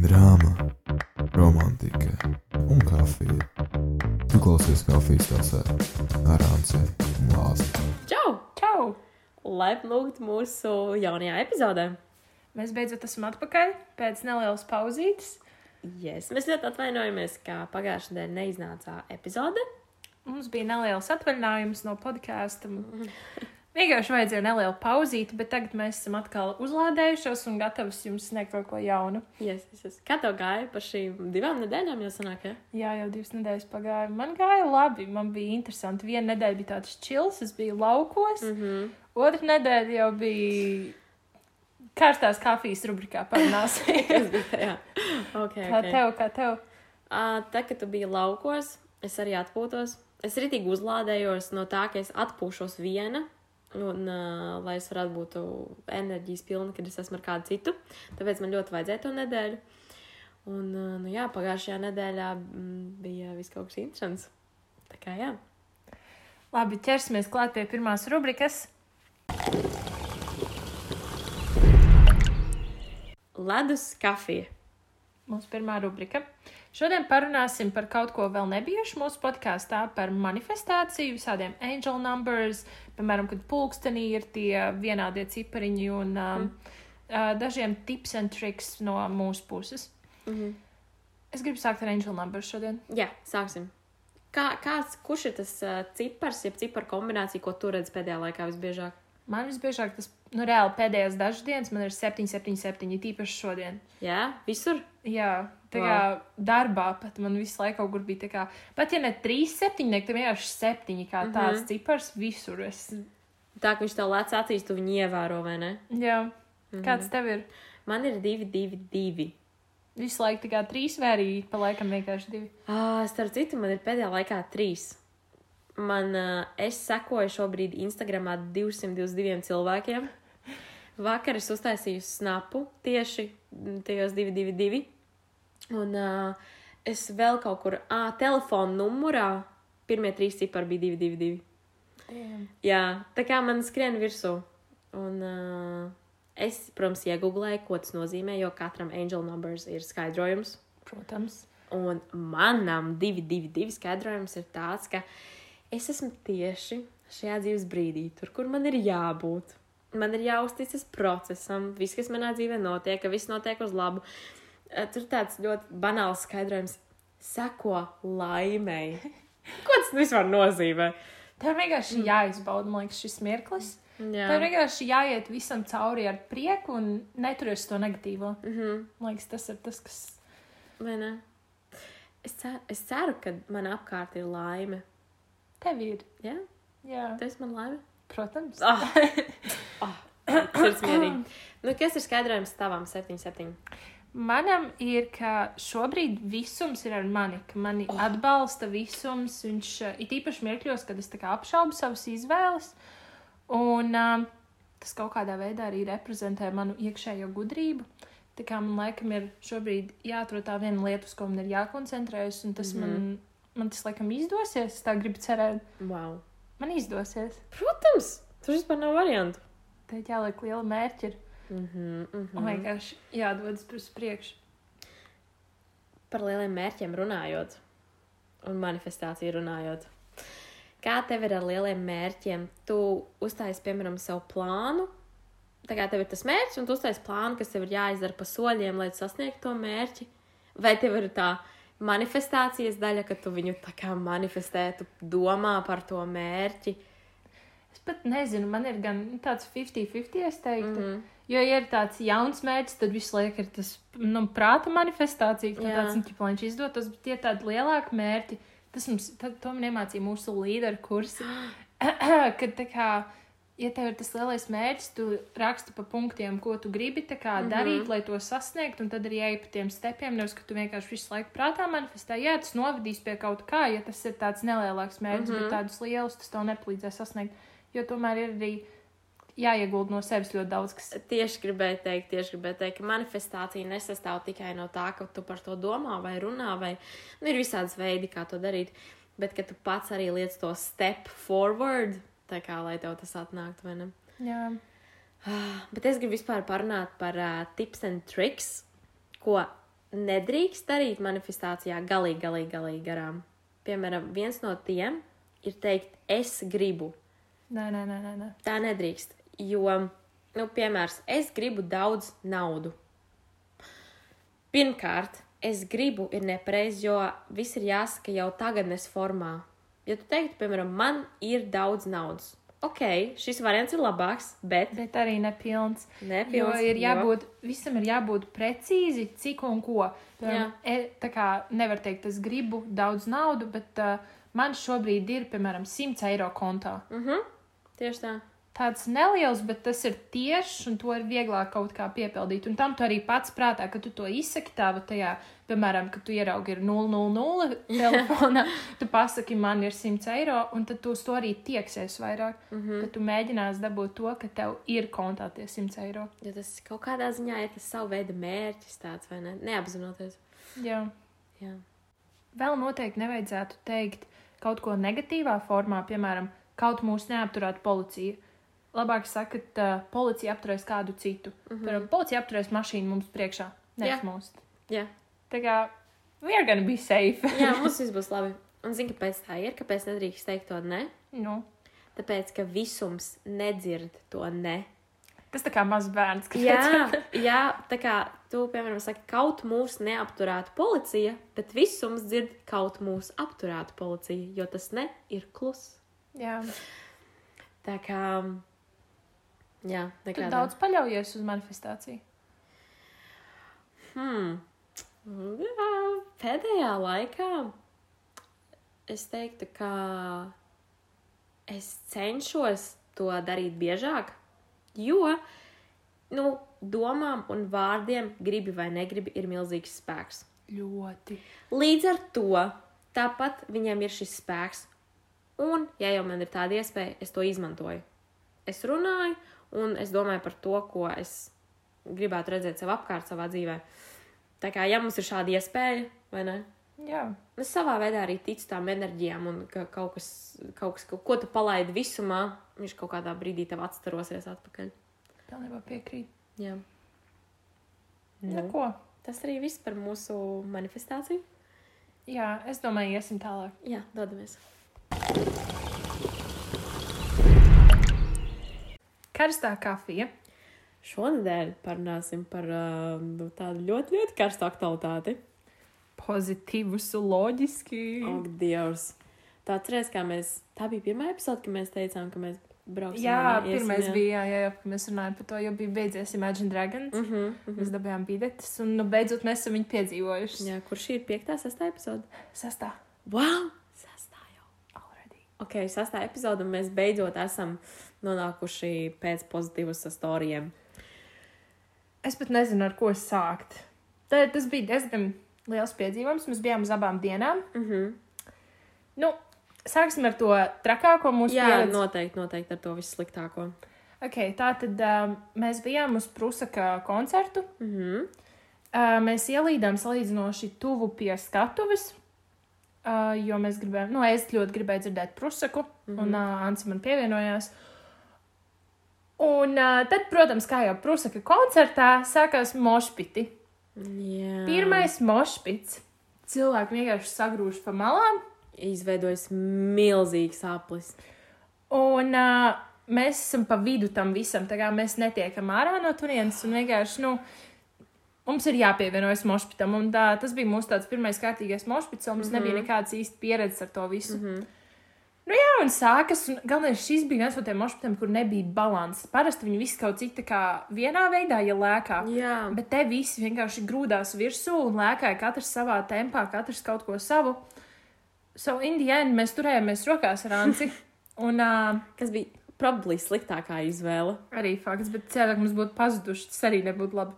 drāma, romantika un kafija. Tu klausies kafijas tasē ar Ansēju un Lāzi. Čau! Čau! Laipni lūgt mūsu jaunajā epizodē. Mēs beidzot esam atpakaļ pēc nelielas pauzītes. Yes. Mēs ļoti atvainojamies, ka pagājušajā nedēļā neiznāca epizode. Mums bija neliels atvaļinājums no podkāsta. Vienkārši vajadzēja nelielu pauzīti, bet tagad mēs esam atkal uzlādējušies un gatavi jums sniegt kaut ko jaunu. Yes, yes, yes. Kā tev gāja par šīm divām nedēļām jau sanāk? Ja? Jā, jau divas nedēļas pagāja. Man gāja labi, man bija interesanti. Viena nedēļa bija tāds čils, es biju laukos. Mm. -hmm. Otra nedēļa jau bija karstās kafijas rubrikā parunāsim. Tajā. Okay, kā okay. tev, kā tev? Uh, tā, kad tu biji laukos, es arī atpūtos. Es ritīgi uzlādējos no tā, ka es atpūšos viena. Un, uh, lai es varētu būt enerģijas pilna, kad es esmu ar kādu citu. Tāpēc man ļoti vajadzēja to nedēļu. Un, uh, nu, jā, pagājušajā nedēļā mm, bija viss kaut kas interesants. Tā kā jā. Labi, ķersimies klāt pie pirmās rubrikas. Ledus kafija. Mūsu pirmā rubrika. Šodien parunāsim par kaut ko vēl nebijušu mūsu podkāstā, par manifestāciju, visādiem angel numbers, piemēram, kad pulkstenī ir tie vienādie cipariņi un um, uh, dažiem tips and tricks no mūsu puses. Mm -hmm. Es gribu sākt ar angel numbers šodien. Jā, sāksim. Kā, kāds, kurš ir tas uh, cipars, jeb ciparu kombinācija, ko tu redzi pēdējā laikā visbiežāk? Man visbiežāk tas, nu, reāli pēdējās dažas dienas man ir 7, 7, 7, tīpaši šodien. Jā, visur. Jā, tā Wow. kā darbā pat man visu laiku kaut kur bija tā kā, pat ja ne 3, 7, tad vienkārši 7 kā Mhm. tāds cipars visur. Es, Tā kā viņš tev lec acīs, tu viņu ievēro, vai ne? jā, kāds tev ir? Man ir divi, divi, divi. Visu laiku tā kā 3 vai arī pa laikam vienkārši 2. Ah, starp citu, man ir pēdējā laikā trīs. Man, es sekoju šobrīd Instagramā 222 cilvēkiem. Vakar es uztaisīju snapu tieši mm, tajos 222. Un uh, es vēl kaut kur, ah, telefona numurā, pirmie trīs cipari bija 222. Jā, tā kā man skrien virsū. Un uh, es, protams, iegūlēju, ko tas nozīmē, jo katram angel numbers ir skaidrojums. Protams. Un manam 222 skaidrojums ir tāds, ka es esmu tieši šajā dzīves brīdī, tur, kur man ir jābūt. Man ir jāuzticas procesam, viss, kas manā dzīvē notiek, ka viss notiek uz labu. Eh, Tur tāds ļoti banāls skaidrojums - seko laimēji. Ko tas vispār nozīmē? Tev vienkārši jāizbauda, man liekas, šis mirklis. Jā, Tev vienkārši jāiet visam cauri ar prieku un neturies to negatīvo. mm -hmm. Man liekas, tas ir tas, kas. vai ne? Es ceru, es ceru, ka man apkārt ir laime. Tev ir. Jā, Jā, tas man laime. protams. Ah, ah, sirds mierīgi. Nu, kas ir skaidrojums tavam 77? Manam ir, ka šobrīd visums ir ar mani, ka mani oh. atbalsta visums. Viņš eh, ir īpaši mirkļos, kad es apšaubu savas izvēles. Un um, tas kaut kādā veidā arī reprezentē manu iekšējo gudrību. Tā kā man laikam ir šobrīd jāatrod tā viena lieta, uz ko man ir jākoncentrējas, un tas mm -hmm. man, man tas laikam izdosies. Es tā gribu cerēt, Wow. man izdosies. Protams, tur vispār nav variantu. Tad jāliek liela mērķa Mm -hmm, mm un vienkārši jādodas uz priekšu. Par lieliem mērķiem runājot, un manifestāciju runājot. Kā tev ir ar lieliem mērķiem? Tu uztaisīji, piemēram, savu plānu. Tā kā tev ir tas mērķis, un tu uztaisīji plānu, kas tev ir jāizdara pa soļiem, lai tu sasniegtu to mērķi. Vai tev ir tā manifestācijas daļa, ka tu viņu tā kā manifestē, tu domā par to mērķi? Es pat nezinu, man ir gan tāds 50-50, es teiktu. Mm -hmm. Jo, ja ir tāds jauns mērķis, tad visu laiku ir tas nu, prāta manifestācija, ka tāds nu, ķipa, viņš izdotos, bet tie tādi lielāki mērķi, tas mums, tad, to man iemācīja mūsu līderu kursi. kad, tā kā, ja tev ir tas lielais mērķis, tu raksti pa punktiem, ko tu gribi kā, mm -hmm. darīt, lai to sasniegtu, un tad arī ej pa tiem stepiem, nevis, ka tu vienkārši visu laiku prātā manifestē. Jā, tas novadīs pie kaut kā, ja tas ir tāds nelielāks mērķis, mm -hmm. bet tādus lielus tas tev nepalīdzēs sasniegt, jo tomēr ir arī jāiegulda no sevis ļoti daudz, kas Tieši gribēju teikt, tieši gribēju teikt, ka manifestācija nesastāv tikai no tā, ka tu par to domā vai runā, vai nu, ir visādas veidi, kā to darīt, bet ka tu pats arī liec to step forward, tā kā lai tev tas atnāktu, vai ne? Jā, Bet es gribu vispār parunāt par uh, tips and tricks, ko nedrīkst darīt manifestācijā galīgi, galīgi, galīgi garām. Piemēram, viens no tiem ir teikt, es gribu. Nē, nē, nē, nē. nē. Tā nedrīkst. Jo, nu, piemērs, es gribu daudz naudu. Pirmkārt, es gribu ir nepareizi, jo viss ir jāsaka jau tagadnes formā. Ja tu teiktu, piemēram, man ir daudz naudas, ok, šis variants ir labāks, bet Bet arī nepilns. nepilns. Jo ir jo- jābūt, visam ir jābūt precīzi, cik un ko. Piemēram, e, tā kā nevar teikt, es gribu daudz naudu, bet uh, man šobrīd ir, piemēram, 100 eiro kontā. Mhm, tieši tā. Tāds neliels, bet tas ir tieši, un to ir vieglāk kaut kā piepildīt. Un tam tu arī pats prātā, ka tu to izsaki tādu tajā, piemēram, kad tu ieraugi ir 000 telefonā, tu pasaki, man ir 100 eiro, un tad tu uz to arī tieksies vairāk. Mm. -hmm. Tad tu mēģinās dabūt to, ka tev ir kontā tie 100 eiro. Jo tas kaut kādā ziņā ir tas savu veidu mērķis tāds, vai ne? Neapzinoties. Jā. Jā. Vēl noteikti nevajadzētu teikt kaut ko negatīvā formā, piemēram, kaut mūs neapturētu policija. Labāk sakot, uh, policija apturēs kādu citu. Mm -hmm. Piemēram, policija apturēs mašīnu mums priekšā. Nevis Jā. mūs. Jā. Tā kā we are gonna be safe. Jā, mums viss būs labi. Un zini, kāpēc tā ir? Kāpēc nedrīkst teikt to ne? nu, Tāpēc, ka visums nedzird to ne. tas tā kā mazs bērns. kas Jā, jā, tā kā tu, piemēram, saki, kaut mūs neapturētu policija, bet visums dzird kaut mūs apturētu policija, jo tas ne ir klus. Jā. Tā kā, jā, Tu nekādā. daudz paļaujies uz manifestāciju. Hmm. Jā, pēdējā laikā es teiktu, ka es cenšos to darīt biežāk, jo nu, domām un vārdiem, gribi vai negribi, ir milzīgs spēks. Ļoti. Līdz ar to tāpat viņam ir šis spēks. Un, ja jau man ir tāda iespēja, es to izmantoju. Es runāju, un es domāju par to, ko es gribētu redzēt sev apkārt savā dzīvē. Tā kā, ja mums ir šāda iespēja, vai ne? Jā. Es savā veidā arī ticu tām enerģijām, un ka kaut kas, kaut kas kaut ko tu palaidi visumā, viņš kaut kādā brīdī tev atstarosies atpakaļ. Pilnībā piekrīt. Jā. Nu. Nu, ko? tas arī viss par mūsu manifestāciju. Jā, es domāju, iesim tālāk. Jā, dodamies. Karstā kafija. Šonadēļ parunāsim par uh, tādu ļoti, ļoti karstu aktualitāti. Pozitīvus, loģiski. Ak, Dievs! Tā atceries, kā mēs. Tā bija pirmā epizode, kad mēs teicām, ka mēs brauksim. Jā, jā. bija, jā, jā, kad mēs runājām par to, jo bija beidzies Imagine Dragons. Mm. Mhm, mhm. Mēs dabūjām biļetes, un nu, beidzot mēs esam viņu piedzīvojuši. Jā, kur šī ir piektā, sestā epizode? Sastā. Wow! Sestā jau. Already. Ok, sestā epizode, un mēs beidzot esam nonākuši pēc pozitīvas storijiem. Es pat nezinu, ar ko sākt. Tā, tas bija diezgan liels piedzīvojums. Mēs bijām uz abām dienām. Mhm. Nu, sāksim ar to trakāko mūsu Jā, pieredzi. noteikti, noteikti ar to vissliktāko. Okay, tā tad um, mēs bijām uz Prusaka koncertu. Mhm. Uh, mēs ielīdām salīdzinoši tuvu pie skatuves, uh, jo mēs gribējām, nu, es ļoti gribēju dzirdēt Prusaku, mm -hmm. un uh, Ants man pievienojās. Un uh, tad, protams, kā jau Prusaka koncertā, sākās mošpiti. Jā. Pirmais mošpits. Cilvēki vienkārši sagrūž pa malām, izveidojas milzīgs aplis. un uh, mēs esam pa vidu tam visam. Tā kā mēs netiekam ārā no turienes, un vienkārši, nu, mums ir jāpievienojas mošpitam. Un tā, tas bija mūsu tāds pirmais kārtīgais mošpits, un mums mm -hmm. nebija nekādas īsti pieredzes ar to visu. Mm -hmm. Nu, jā, un sākas, un galvenais šis bija viens no tiem mošpitiem, kur nebija balanss. Parasti viņi visi kaut cik tā kā vienā veidā, ja lēkā. Jā, Bet te visi vienkārši grūdās virsū un lēkāja katrs savā tempā, katrs kaut ko savu. So, in the end, mēs turējāmies rokās ar Anci. Un uh, kas bija probably sliktākā izvēle. arī fakts, bet ka mums būtu pazuduši. Tas arī nebūtu labi.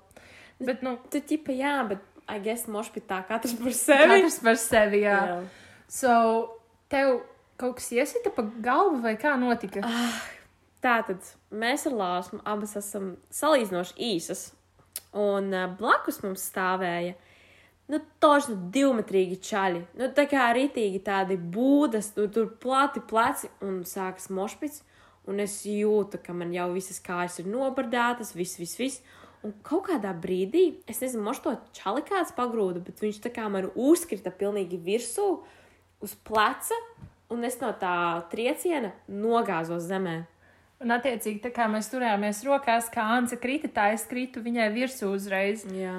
Bet, nu, Tu tipa, jā, bet I guess mošpitā katrs par sevi. katrs par sevi, jā. Jā. So, tev kaut kas iesita pa galvu vai kā notika? Tātad mēs ar Lāsmu abas esam salīdzinoši īsas. Un uh, blakus mums stāvēja nu, toši divmetrīgi čaļi. Nu, tā kā rītīgi tādi būdas, nu, tur plati pleci un sākas mošpits. Un es jūtu, ka man jau visas kājas ir nobardētas, viss, viss, viss. Un kaut kādā brīdī, es nezinu, moš to čali kāds pagrūda, bet viņš tā kā man uzkrita pilnīgi virsū uz pleca, un es no tā trieciena nogāzos zemē. Un, attiecīgi, tā kā mēs turējāmies rokās, kā Anna krita, tā es kritu viņai virsū uzreiz. Jā.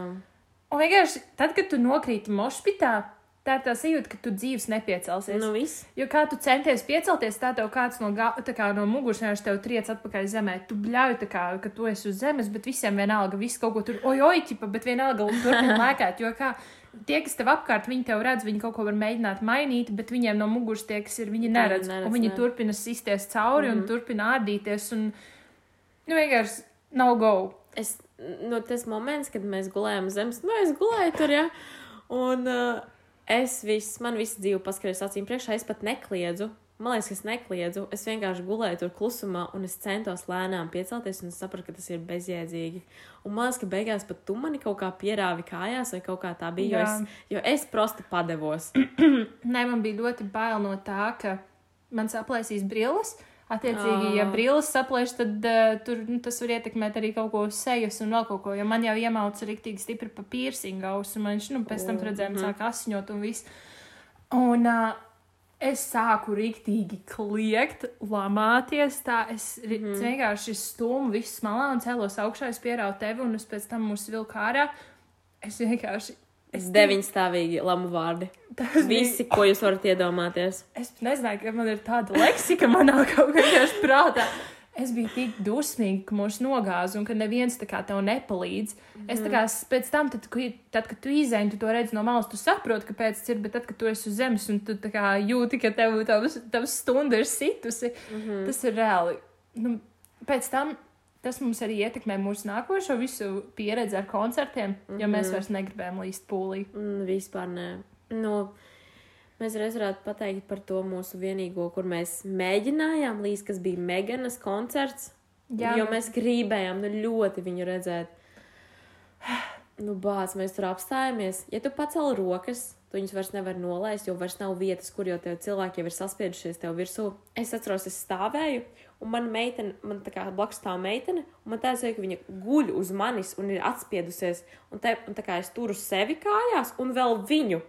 Un vienkārši tad, kad tu nokrīti mošpitā, tā ir tā sajūta, ka tu dzīves nepiecelsies. Nu, viss. Jo kā tu centies piecelties, tā tev kāds no, kā no muguras vienkārši tev triec atpakaļ zemē. Tu bļauj, kā, ka tu esi uz zemes, bet visiem vienalga, viss kaut ko tur, oi, ķipa, bet vienalga turpina lēkāt. Jo kā tie, kas tev apkārt, viņi tev redz, viņi kaut ko var mēģināt mainīt, bet viņiem no muguras tie, kas ir, viņi neredz. neredz, un viņi ne. turpina sisties cauri mm -hmm. un turpina ārdīties. Un, nu, vienkārši nav go. es, nu, tas moments, kad mēs gulējām zemes, nu, es gulēju tur, ja. Un uh, es viss, man viss dzīve paskrēja acīm priekšā, es pat nekliedzu. Man liekas, ka es nekliedzu. Es vienkārši gulēju tur klusumā, un es centos lēnām piecelties, un sapratu, ka tas ir bezjēdzīgi. Un man liekas, ka beigās pat tu mani kaut kā pierāvi kājās, vai kaut kā tā bija, jo Jā. es, jo es prosti padevos. Nē, man bija ļoti bail no tā, ka man saplēsīs brilles. Attiecīgi, Ā. ja brilles saplēš, tad uh, tur, nu, tas var ietekmēt arī kaut ko uz sejas un vēl kaut ko. Jo man jau iemauca rīktīgi stipri pa piercingu ausu, un viņš, nu, pēc tam redzējām, sāk asiņot un viss. Un uh, es sāku rīktīgi kliegt, lamāties. Tā es mm vienkārši stūmu visu smalā un cēlos augšā, es pierāvu tevi, un es pēc tam mūsu vilku ārā. Es vienkārši. Es deviņstāvīgi lamu vārdi. Tas Visi, ko jūs varat iedomāties. Es nezināju, ka man ir tāda leksika manā kaut kādā prātā. Es biju tik dusmīga, ka mūs nogāza un ka neviens tā kā tev nepalīdz. Mm. Es tā kā pēc tam, tad, tad, kad tu izēji, tu to redzi no malas, tu saproti, kāpēc tas ir, bet tad, kad tu esi uz zemes un tu kā jūti, ka tev tavs, tavs stunda ir situsi, mm -hmm. tas ir reāli. Nu, pēc tam tas mums arī ietekmē mūsu nākošo visu pieredzi ar koncertiem, mm -hmm. jo mēs vairs negribējām līst pūlī. Mm, vispār nē. Nu, mēs reiz varētu pateikt par to mūsu vienīgo, kur mēs mēģinājām līdz, kas bija Meganas koncerts. Jā, jo mēs gribējām nu, ļoti viņu redzēt. Nu, bāc, mēs tur apstājāmies. Ja tu pacēli rokas, tu viņus vairs nevar nolaist, jo vairs nav vietas, kur jau tev cilvēki jau ir saspiedušies tev virsū. Es atceros, es stāvēju, un man meitene, man tā kā blakus stāv meitene, un man tā zina, ka viņa guļ uz manis un ir atspiedusies. Un, te, un tā kā es turu sevi kājās, un vēl viņu.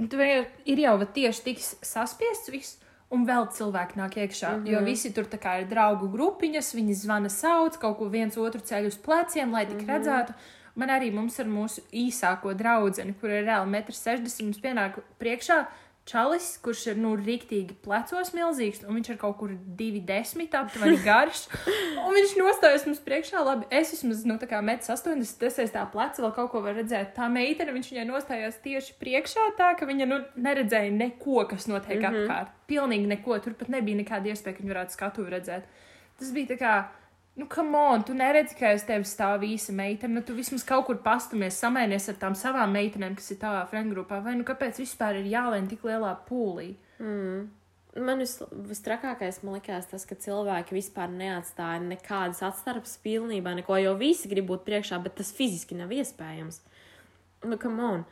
Un Tu vienkārši ir jau tieši tik saspiests viss, un vēl cilvēki nāk iekšā. Mm -hmm. Jo visi tur ir draugu grupiņas, viņi zvana, sauc kaut ko viens otru ceļu uz pleciem, lai tik mm -hmm. redzētu. Man arī mums ar mūsu īsāko draugu, kur ir reāli 1,60 m, pienāk priekšā. Čalis, kurš ir nu, rīktīgi plecos milzīgs, un viņš ir kaut kur 2,10 aptuveni garš. Un viņš nostājas mums priekšā, labi, es vismaz, nu, tā kā 1,80 m, es aiz tā pleca vēl kaut ko varu redzēt. Tā meitene, viņš viņai nostājās tieši priekšā, tā ka viņa, nu, neredzēja neko, kas notiek mm -hmm. apkārt. Pilnīgi neko, tur pat nebija nekāda iespēja, ka viņa varētu skatu redzēt. Tas bija tā kā, nu, come on, tu neredzi, ka aiz tevis stāv īsa meitene, nu, tu vismaz kaut kur pastumies, samēnies ar tām savām meitenēm, kas ir tavā friendgrupā, vai nu kāpēc vispār ir jālēn tik lielā pūlī? Man vis, vistrakākais man likās tas, ka cilvēki vispār neatstāja nekādas atstarpes pilnībā, neko, jo visi grib būt priekšā, bet tas fiziski nav iespējams. Nu, come on!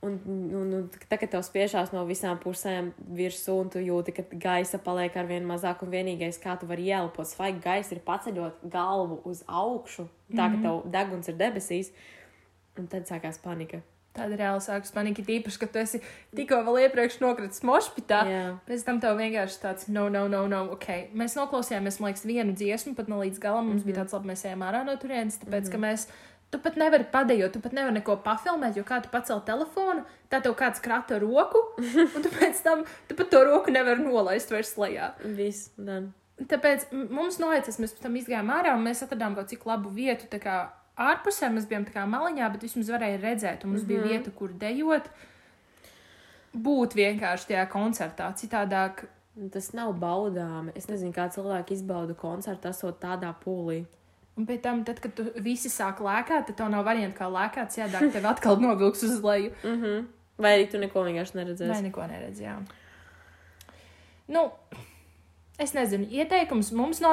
Un, un, un tā kā tev spiežās no visām pusēm virsū, un tu jūti, ka gaisa paliek ar vien mazāk, un vienīgais, kā tu vari ielpot svaigu gaisu, ir paceļot galvu uz augšu, tā ka tev deguns ir debesīs, un tad sākās panika. Tāda reāli sākas panika, tīpaši, ka tu esi tikko vēl iepriekš nokritis mošpitā. Jā. Pēc tam tev vienkārši tāds, no, no, no, no, ok. Mēs noklausījāmies, man liekas, vienu dziesmu, pat ne līdz galam. Mums mm -hmm. bija tāds, labi, mēs ejam ārā no turienes, tāpēc, mm -hmm. ka mēs. Tu pat nevari padējot, tu pat nevari neko pafilmēt, jo kā tu pacēli telefonu, tā tev kāds krata roku, un tu pēc tam tu pat to roku nevari nolaist vairs lejā. Viss, dan. Tāpēc mums noicis, mēs pēc tam izgājām ārā un mēs atradām kaut cik labu vietu. tā kā Ārpusē mēs bijām tā kā maliņā, bet vismaz varēja redzēt, un mums mm -hmm. bija vieta, kur dejot. Būt vienkārši tajā koncertā. Citādāk, Tas nav baudāmi. Es nezinu, kā cilvēki izbauda koncertu, esot tādā pūlī. Un pēc tam, tad, kad visi sāk lēkāt, tad tev nav variantu, kā lēkāt, citādi tev atkal novilks uz leju. Mm -hmm. Vai arī tu neko vienkārši neredzēsi? Vai neko neredzējām? Nu, Es nezinu, ieteikums mums no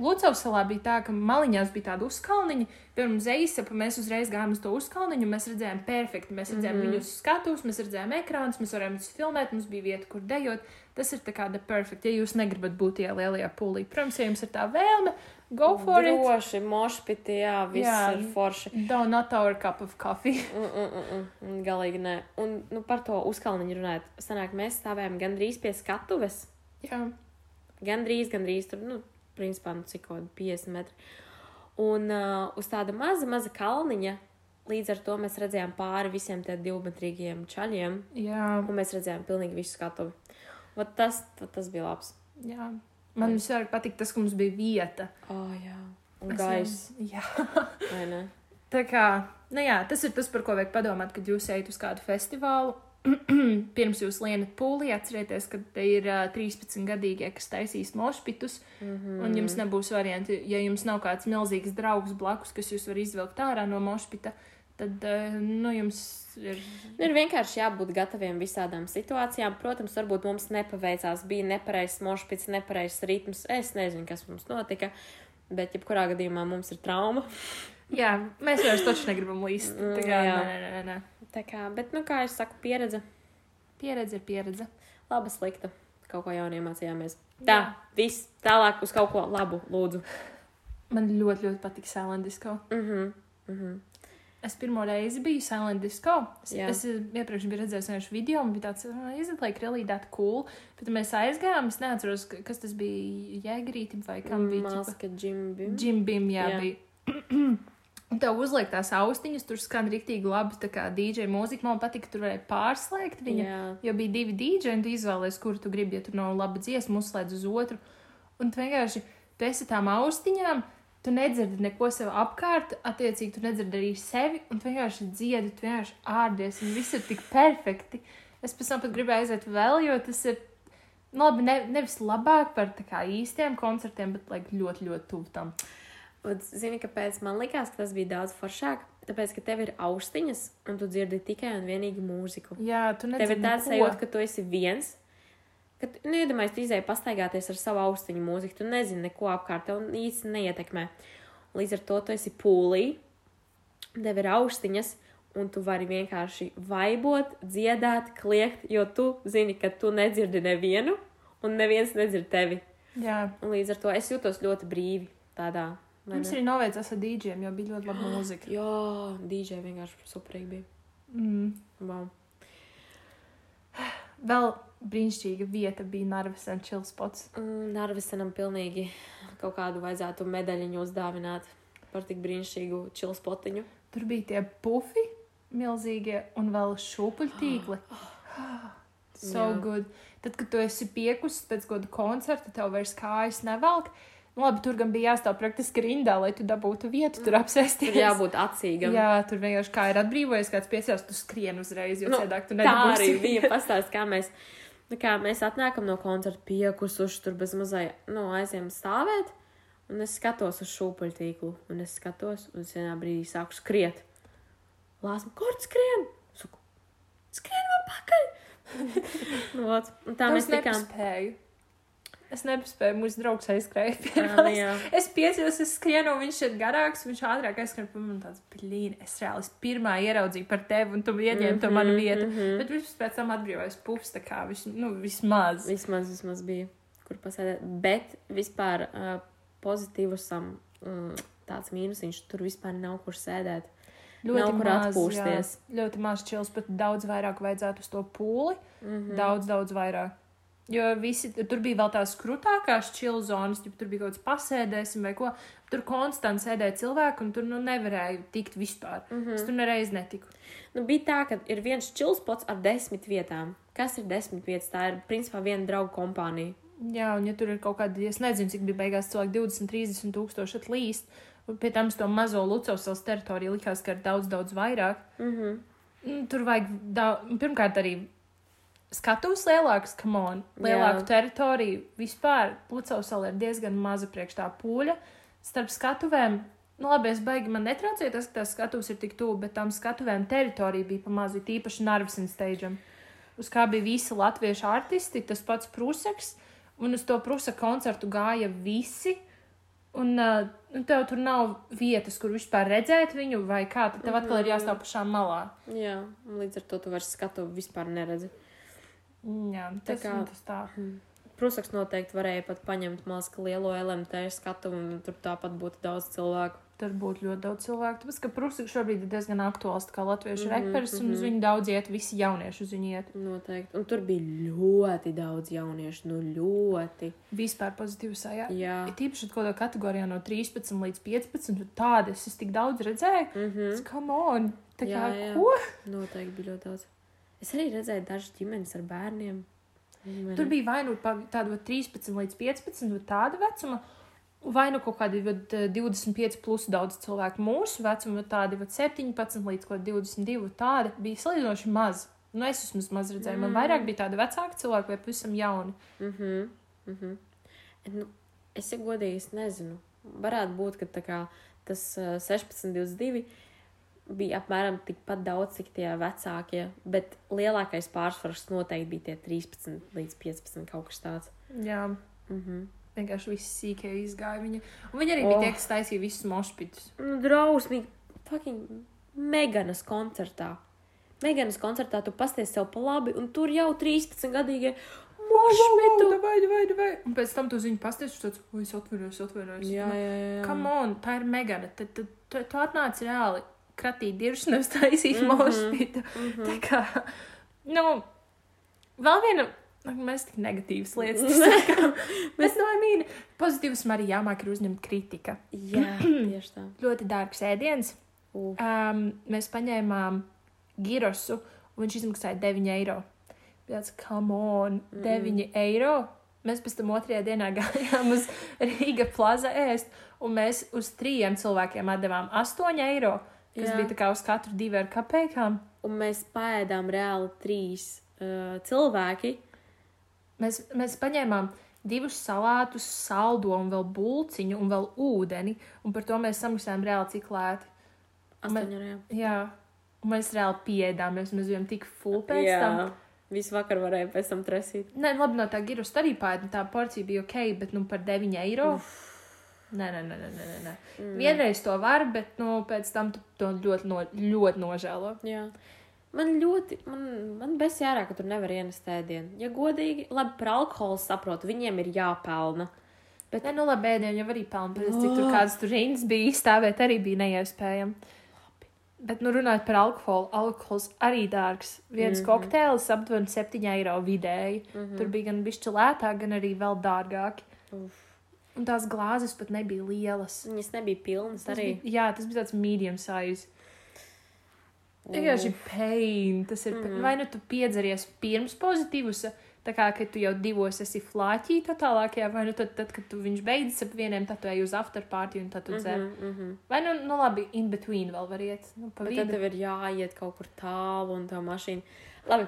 Lucavas salā bija tā, ka maliņās bija tāda uzkalniņa. Pirms zeisapa mēs uzreiz gājām uz to uzkalniņu, un mēs redzējām perfekti. Mēs redzējām mm. -hmm. viņus skatus, mēs redzējām ekrānus, mēs varējām viņus filmēt, mums bija vieta, kur dejot. Tas ir tā kā the perfect, ja jūs negribat būt tajā lielajā pūlī. Protams, ja jums ir tā vēlme, go for it. Droši, mošpiti, jā, viss Jā. ir forši. Do not our cup of coffee. Mm, mm, mm, mm, galīgi nē. Un nu, par to uzkalniņu runājot. Sanāk, mēs stāvējām gandrīz pie skatuves. Jā, Gandrīz, gandrīz tur, nu, principā, nu, cik kaut 50 metri. Un uh, uz tāda maza, maza kalniņa, līdz ar to mēs redzējām pāri visiem tiem divmetrīgiem čaļiem, jā, un mēs redzējām pilnīgi visu skatuvi. Vat tas, tas bija labs. jā. Man visvairāk patīk tas, ka mums bija vieta. Oh, jā. Un nezinu, Jā. vai ne? Tā kā, nu jā, tas ir tas, par ko vajag padomāt, kad jūs ejat uz kādu festivālu. Pirms jūs lienat pūlī, atcerieties, ka te ir uh, 13 gadīgie, kas taisīs mošpitus, mm. -hmm. un jums nebūs varianti, ja jums nav kāds milzīgs draugs blakus, kas jūs var izvilkt ārā no mošpita, tad, uh, nu, jums ir. Nu, ir vienkārši jābūt gataviem visādām situācijām. Protams, varbūt mums nepaveicās, bija nepareizs mošpits, nepareizs ritms. Es nezinu, kas mums notika, bet jebkurā gadījumā mums ir trauma. Jā, mēs vairs taču negribam līst. Tā kā, Jā. nē, nē, nē. Tā kā, bet, nu, kā jau saku, pieredze, Pieredze ir pieredze. laba, slikta. Kaut ko jaunu iemācījāmies. Tā, Jā. viss tālāk uz kaut ko labu, lūdzu. Man ļoti, ļoti patīk Silent Disco. Mhm. Mhm. Es pirmo reizi biju Silent Disco. Es, Jā. es iepriekš biju redzējis vienkārši video, un bija tāds, izlaiž, like, really that cool. Bet mēs aizgājām, es neatceros, ka- kas tas bija, Jēgrīti vai kam bija. Maska džimbi. Jim Bim, jā, jā. bija. Un tev uzliek tās austiņas, tur skan rīktīgi labi, tā kā DJ mūzika. Man patīk, ka tur varēja pārslēgt viņu. Jā. Jo bija divi dīdži, un tu izvēlējies, kuru tu gribi, ja tur nav laba dziesma, uzslēdz uz otru. Un tu vienkārši, esi tām austiņām, tu nedzirdi neko sev apkārt, attiecīgi tu nedzirdi arī sevi, un tu vienkārši dziedi, tu vienkārši ārdies, un viss ir tik perfekti. Es pēc tam pat gribēju aiziet vēl, jo tas ir, nu labi, ne, nevis labāk par kā īstiem koncertiem, bet like, ļoti, ļoti tuvu tam. Un, zini, kāpēc man likās, ka tas bija daudz foršāk? Tāpēc, ka tev ir austiņas, un tu dzirdi tikai un vienīgi mūziku. Jā, tu Tev nedzirdi ir tāds sajūta, ka tu esi viens. Kad, nu, iedomājieties, tu izēji pastaigāties ar savu austiņu mūziku, tu nezini neko apkārt, tev īsti neietekmē. Līdz ar to tu esi pūlī, tev ir austiņas, un tu vari vienkārši vaibot, dziedāt, kliegt, jo tu zini, ka tu nedzirdi nevienu, un neviens nedzird tevi. Jā, Un līdz ar to es jūtos ļoti brīvi tādā. mums arī noveicās ar dīdžiem, jo bija ļoti laba mūzika. Jā, DJ vienkārši superīgi bija. Mm. Wow. Vēl brīnišķīga vieta bija Narvis un Chillspots. Mm, Narvisenam pilnīgi kaut kādu vajadzētu medaļiņu uzdāvināt par tik brīnišķīgu čilspotiņu. Tur bija tie pufi milzīgie un vēl šūpuļtīkli. so Jā. good. Tad, kad tu esi piekusis pēc kāda koncerta, tev vairs kājas nevelk. Nu, labi, tur gan bija jāstāv praktiski rindā, lai tu dabūtu vietu, tur apsēsties. Tur jābūt acīgam. Jā, tur vienkārši kā ir atbrīvojies, kāds piesās, tu skrien uzreiz, jo Nu, cēdāk tu Tā arī nedabūsi. bija pastāst, kā mēs, nu, kā mēs atnākam no koncerta piekusuši tur bez mazai, nu, aiziem stāvēt. Un es skatos uz šūpuļtīklu, un es skatos, un es vienā brīdī sāku skriet. Lāsma, kur skrien? Saku, skrien man pakaļ! nu, un tā Tā mēs tikām. nepaspēju. Es nepaspēju, mūsu draugs aizskrēja pie Jā, nu manis. jā. Es piecījos, es skrienu, viņš ir garāks, viņš ātrāk aizskrēja pie manis. Tāds, blīn, es reāli es pirmā ieraudzīju par tevi, un tu ieņēmi to manu vietu. Mm -hmm. Bet viņš pēc tam atbrīvojas pufs, tā kā vis, nu, vismaz. Vismaz, vismaz bija, kur pasēdēt. Bet vispār uh, pozitīvusam mm, tāds mīnusiņš, tur vispār nav kur sēdēt. Nav kur atpūsties. Jā, ļoti maz čils, bet daudz vairāk vajadzētu uz to pūli. Mm Mhm. -hmm. Daudz, daudz vairāk. Jo visi, tur bija vēl tās krūtākās čili zonas, ja tur bija kaut kāds pasēdēsim vai ko. Tur konstanti sēdēja cilvēki, un tur nu, nevarēja tikt vispār. Mm Mhm. -hmm. Es tur nereiz netiku. Nu, bija tā, ka ir viens čilspots ar desmit vietām. Kas ir desmit vietas? Tā ir principā viena draugu kompānija. Jā, un ja tur ir kaut kādi, es nezinu, cik bija beigās cilvēki, 20, 30 tūkstoši atlīst, un pie tam to mazo Lucavas teritoriju likās, ka ir daudz, daudz vairāk. Mm -hmm. Mm, Tur vajag daudz, pirmkārt arī skatuves lielāks, kam on, lielāku Jā. teritoriju. Vispār Lucavas sala ir diezgan maza priekš tā pūļa. Starp skatuvēm, nu labi, es baigi man netraucēja tas, ka tās skatuves ir tik tuvu, bet tam skatuvēm teritorija bija pamazs, tīpaši Narvesen steidžam, uz kā bija visi latviešu artisti, tas pats Prūseks. un uz to prusa koncertu gāja visi. Un uh, tev tur nav vietas, kur vispār redzēt viņu, vai kā. Tad tev atkal ir jāstāv pašā malā. Jā, līdz ar to tu vairs skatu vispār neredzi. Jā, tas, kā- kā... tas tā. Prusaks noteikti varēja pat paņemt mazliet lielo LMT skatu, un tur tāpat būtu daudz cilvēku. Tur būtu ļoti daudz cilvēku. Tāpēc, ka Prūsaks šobrīd ir diezgan aktuāls kā latviešu mm Mhm, -hmm, reperis, un uz viņu daudz iet, visi jaunieši uz viņu iet. Noteikti. Un tur bija ļoti daudz jauniešu, nu ļoti. Vispār pozitīvi sajā. Jā. Ir tīpaši kaut kādā kategorijā no 13 līdz 15. tur Tādas es tik daudz redzēju. Mm -hmm. Come on! Tā kā, Jā, jā. ko? Noteikti bija ļoti daudz. Es arī redzēju dažas ģimenes ar bērniem. Tur bija vai nu tāda vat 13 līdz 15, vat tāda vecuma, vai nu kaut kādi vat, eh, 25 plus daudz cilvēku mūsu vecuma, vat tādi vat 17 līdz kaut kādi 22, vat tādi bija salīdzinoši maz. Nu, es esmu maz redzējis. Man vairāk bija tādi vecāki cilvēki vai pavisam jauni. Mhm. Mhm. Nu, es jau godīgi es nezinu. Varētu būt, ka kā tas uh, 16, 22 bija apmēram tikpat daudz, cik tie vecākie, bet lielākais pārsvars noteikti bija tie 13 līdz 15 kaut kas tāds. Jā, Mhm. vienkārši viss sīkā izgāja viņa. Un viņi arī Oh. bija tie, kas taisīja visus mošpitus. Nu, drausmīgi, fucking Meganas koncertā. Meganas koncertā tu pasties sev pa labi, un tur jau 13 gadīgie mošpitu. vai, vai, vai. Un pēc tam tu uz viņu pasties, un tāds, oi, es atvainojos, atvainojos. Jā, jā, jā. jā. Come on, tā ir Megana. Tad tu, tu, tu atnāc reāli kratīt diršus, nevis taisīt mm -hmm. mošpitu. Mm -hmm. Tā kā, nu, vēl viena. ak, Mēs tik negatīvas lietas sakām. Bet, no mīna, pozitīvs man arī jāmāk ir uzņemt kritika. Jā, tieši tā. Ļoti dārgs ēdiens. Uh, Um, mēs paņēmām girosu, un viņš izmaksāja 9 eiro. Tāds, come on, 9 eiro. Mēs pēc tam otrajā dienā gājām uz Rīga plaza ēst, un mēs uz trījiem cilvēkiem atdevām 8 eiro, kas Jā. Bija tā kā uz katru divu ar kapekām. un mēs pēdām reāli trīs uh, cilvēki. Mēs, mēs paņēmām divus salātus, saldo un vēl bulciņu un vēl ūdeni, un par to mēs samaksājām reāli cik lēti. Astoņi eiro. Jā, un mēs reāli piedām, mēs, bijām tik full pēc Jā. tam. Visu vakaru varēja pēc tam tresīt. Nē, labi, no tā giras arī pāri, tā porcija bija ok, bet nu par 9 eiro. Nē, nē, nē, nē, nē, nē. Mm. Vienreiz to var, bet nu, pēc tam to ļoti, no, ļoti nožēlo. Jā. Man ļoti, man, man bez jārā, ka tur nevar ienest ēdienu. Ja godīgi, labi, par alkoholu saprotu, viņiem ir jāpelna. Bet, nē, nu labi, ēdienu jau arī pelna, bet cik tur kādas tur rindas bija izstāvēt, arī bija neiespējami. Bet, nu, runājot par alkoholu, alkohols arī dārgs. Viens mm -hmm. kokteils aptuveni 7 eiro vidēji. Mm -hmm. Tur bija gan bišķi lētāk, gan arī vēl dārgāki. Uf. Un tās glāzes pat nebija lielas. Viņas nebija pilnas Tas arī. Bija, jā, tas bija tāds medium size. Vienkārši pain. Tas ir. Mm -hmm. Vai nu tu piedzeries pirms pozitīvus, tā kā, tu jau divos esi flāķī totālākajā, vai nu tad, tad kad tu viņš beidzas ap vieniem, tad tu ej uz after party un tad tu dzer. Mm Mm -hmm. Vai nu, nu labi, in between vēl var iet. Nu, pa Bet tad vidu. tev ir jāiet kaut kur tālu un tā mašīna. Labi.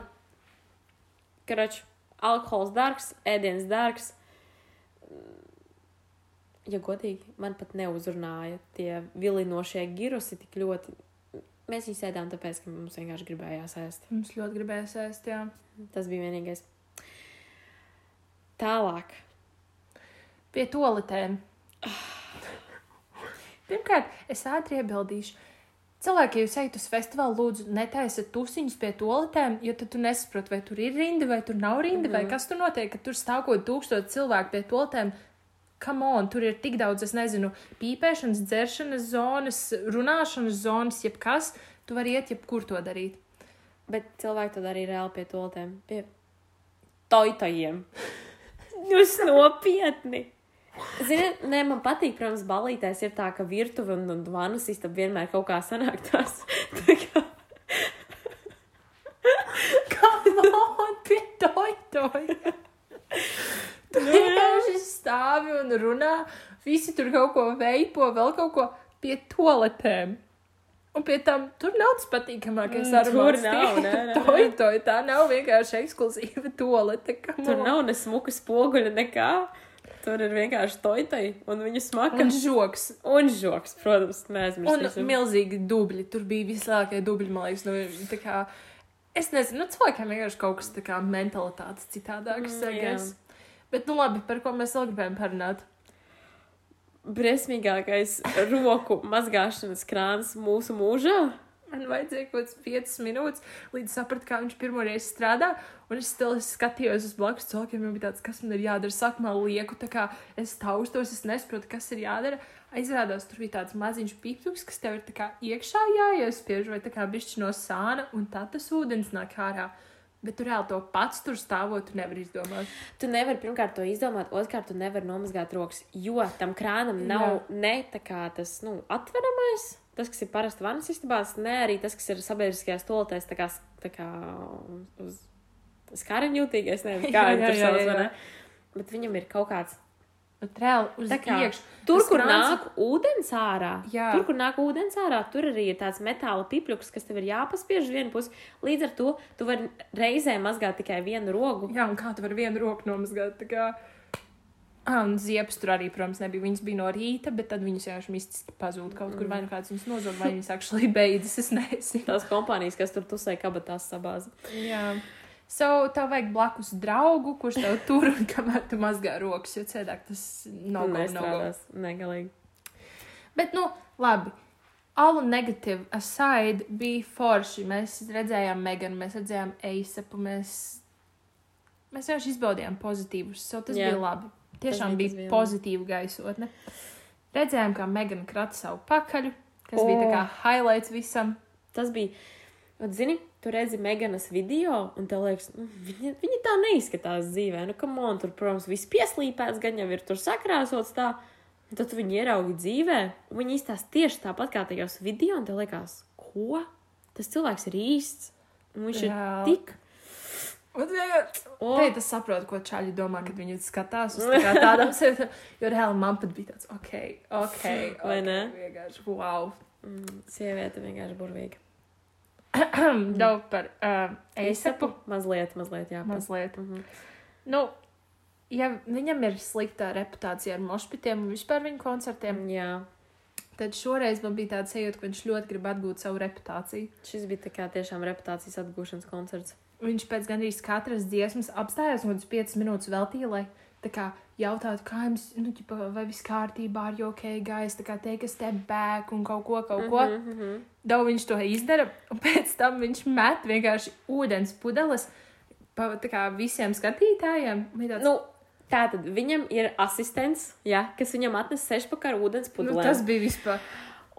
Karač, alkohols dārgs, ēdiens dārgs. Ja godīgi, man pat neuzrunāja tie vilinošie girusi tik ļoti. Mēs viņus ēdām tāpēc, ka mums vienkārši gribējās ēst. Mums ļoti gribējās ēst, jā. Tas bija vienīgais. Tālāk. Pie toaletēm. Pirmkārt, es ātri iebildīšu. Cilvēki, ja jūs ejat uz festivālu, lūdzu, netaisiet tusiņus pie toaletēm, jo tad tu nesaproti, vai tur ir rinda, vai tur nav rinda, mm -hmm. vai kas tur notiek, ka tur stāv kaut tūkstoši cilvēku pie toaletēm. Come on, tur ir tik daudz, es nezinu, pīpēšanas, dzeršanas zonas, runāšanas zonas, jebkas. Tu vari iet, jebkur to darīt. Bet cilvēki to darīja reāli pie toltēm. Pie toitojiem. Jūs nopietni! Ziniet, nē, man patīk, protams, balītēs ir tā, ka virtuve un, un vanas istaba vienmēr kaut kā sanāk tās. Tā kā, Come on, pie toitoja! Tu vienkārši stāvi un runā, visi tur kaut ko veipo, vēl kaut ko pie toaletēm. Un pie tam tur nav tas patīkamākais Mm, tur aromāts. nav, nē, nē. Toja, toja, tā nav vienkārši ekskluzīva toalete. tur nav ne smuka spoguļa, nekā. Tur ir vienkārši toitai un viņa smaka. Un žoks. Un žoks, protams, Un neaizmirsīsim. milzīgi dubļi. Tur bija vislielākie dubļi, man liekas. Nu, tā kā, es nezinu, nu, cilvēkiem vienkārši kaut kas tāds - mentalitātes citādāks. Mm, Bet, nu labi, par ko mēs vēl gribējām parunāt? Briesmīgākais roku mazgāšanas krāns mūsu mūžā. Man vajadzēja kaut kāds 5 minūtes, līdz sapratu, kā viņš pirmo reizi strādā. Un es still skatījos uz blakus cilvēkiem, jau bija tāds, kas man ir jādara. Sākumā lieku, tā kā es taustos, es nesaprotu, kas ir jādara. Aizrādās, tur bija tāds maziņš pīpķis, kas tev ir tā kā iekšā jāiespiež, vai tā kā bišķi no sāna, un tad tas ūdens nāk ārā. Bet tur reāli to pats tur stāvot, tu nevari izdomāt. Tu nevari pirmkārt to izdomāt, otrkārt, tu nevari nomazgāt rokas, jo tam krānam nav Jā. ne tā kā tas nu, atveramais, tas, kas ir parasti vannas istabās, ne arī tas, kas ir sabiedriskajās toaletēs, tā kā, tā kā uz skariņu jūtīgais, nevis kā tur jā, sauc? Bet viņam ir kaut kāds Bet reāli uz kā iekšā. Tur, kur krāns- nāk ūdens ārā, Jā. tur, kur nāk ūdens ārā, tur arī ir tāds metāla pipļuks, kas tev ir jāpaspiež uz vienu pusi. Līdz ar to tu vari reizē mazgāt tikai vienu rogu. Jā, un kā tu vari vienu roku nomazgāt? Kā... Ah, un ziepes tur arī, protams, nebija. Viņas bija no rīta, bet tad viņas vienkārši mistiski pazūd kaut kur. Vai nu kāds viņas nozog, vai viņas actually beidzas. Es nezinu. Tās kompānijas, kas tur tusē kabatās sabāza. Jā. So, tev vajag blakus draugu, kurš tev tur un kamēr tu mazgā rokas, jo cēdāk tas nav no, no, Nestrādās. Negalīgi. Bet, nu, labi. All negative aside bija forši. Mēs redzējām Meganu, mēs redzējām Eisapu, mēs, mēs vienkārši izbaudījām pozitīvus. So, tas Jā. bija labi. Tiešām bija- bija, tas bija pozitīva gaisotne. Redzējām, kā Megana krata savu pakaļu, kas oh. bija tā O. kā highlights visam. Tas bija. Zini, tu redzi Meganas video, un tev liekas, nu, viņa, viņa tā neizskatās dzīvē. Nu, kam on tur, protams, viss pieslīpēts, gan jau ir tur sakrāsots tā. Un tad tu viņu ieraugi dzīvē, un viņi izstāsta tieši tāpat kā tajos video, un tev liekas, ko? Tas cilvēks ir īsts, un viņš Jā. ir tik. Un vienkārši O, Teikt, es saprotu, ko čaļi domā, kad viņi skatās uz tā kā tādām sēdēm. Jo reāli man pat bija tāds, ok, ok. Vai ok, ne? Vienkārši, wow. mm, sieviete vienkārši burvīga. Daudz par uh, eisapu. Mazliet, mazliet, jā. Mazliet. Mhm. Nu, ja viņam ir slikta reputācija ar mošpitiem un vispār viņa koncertiem, Jā, tad šoreiz man bija tāds sajūta, ka viņš ļoti grib atgūt savu reputāciju. šis bija kā tiešām reputācijas atgūšanas koncerts. Viņš pēc gandrīz katras dziesmas apstājās un 5 minūtes veltīja, lai tā kā jautātu, kā jums, nu, ķipa, vai viss kārtībā, ar ok, guys, tā kā teikt, step back un kaut ko, kaut ko. Mhm, mhm. Daudz viņš to izdara, un pēc tam viņš met vienkārši ūdens pudeles pa kā visiem skatītājiem. Tāds, Nu, tā tad viņam ir asistents, jā, kas viņam atnes sešpakā ar ūdens nu, pudelēm. tas bija vispār.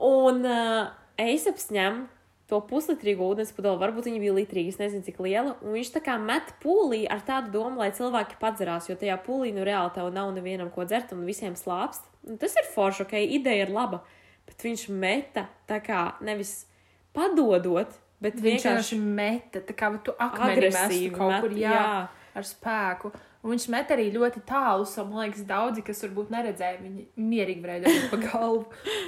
Un uh, Eisaps ņem to puslitrīgu ūdens pudeli, varbūt viņa bija litrīga, es nezinu, cik liela. Un viņš tā kā met pūlī ar tādu domu, lai cilvēki padzerās, jo tajā pūlī nu reāli tev nav nevienam ko dzert un visiem slāpst. Un tas ir forši, ok, ideja ir laba. Bet viņš meta tā kā nevis padodot, bet Viņš vienkārši meta, tā kā tu agresīvi kaut met, kur, jā, jā. Ar spēku. Un viņš met arī ļoti tālu, so, man liekas, daudzi, kas varbūt neredzēja, viņi mierīgi varēja dabūt pa galvu.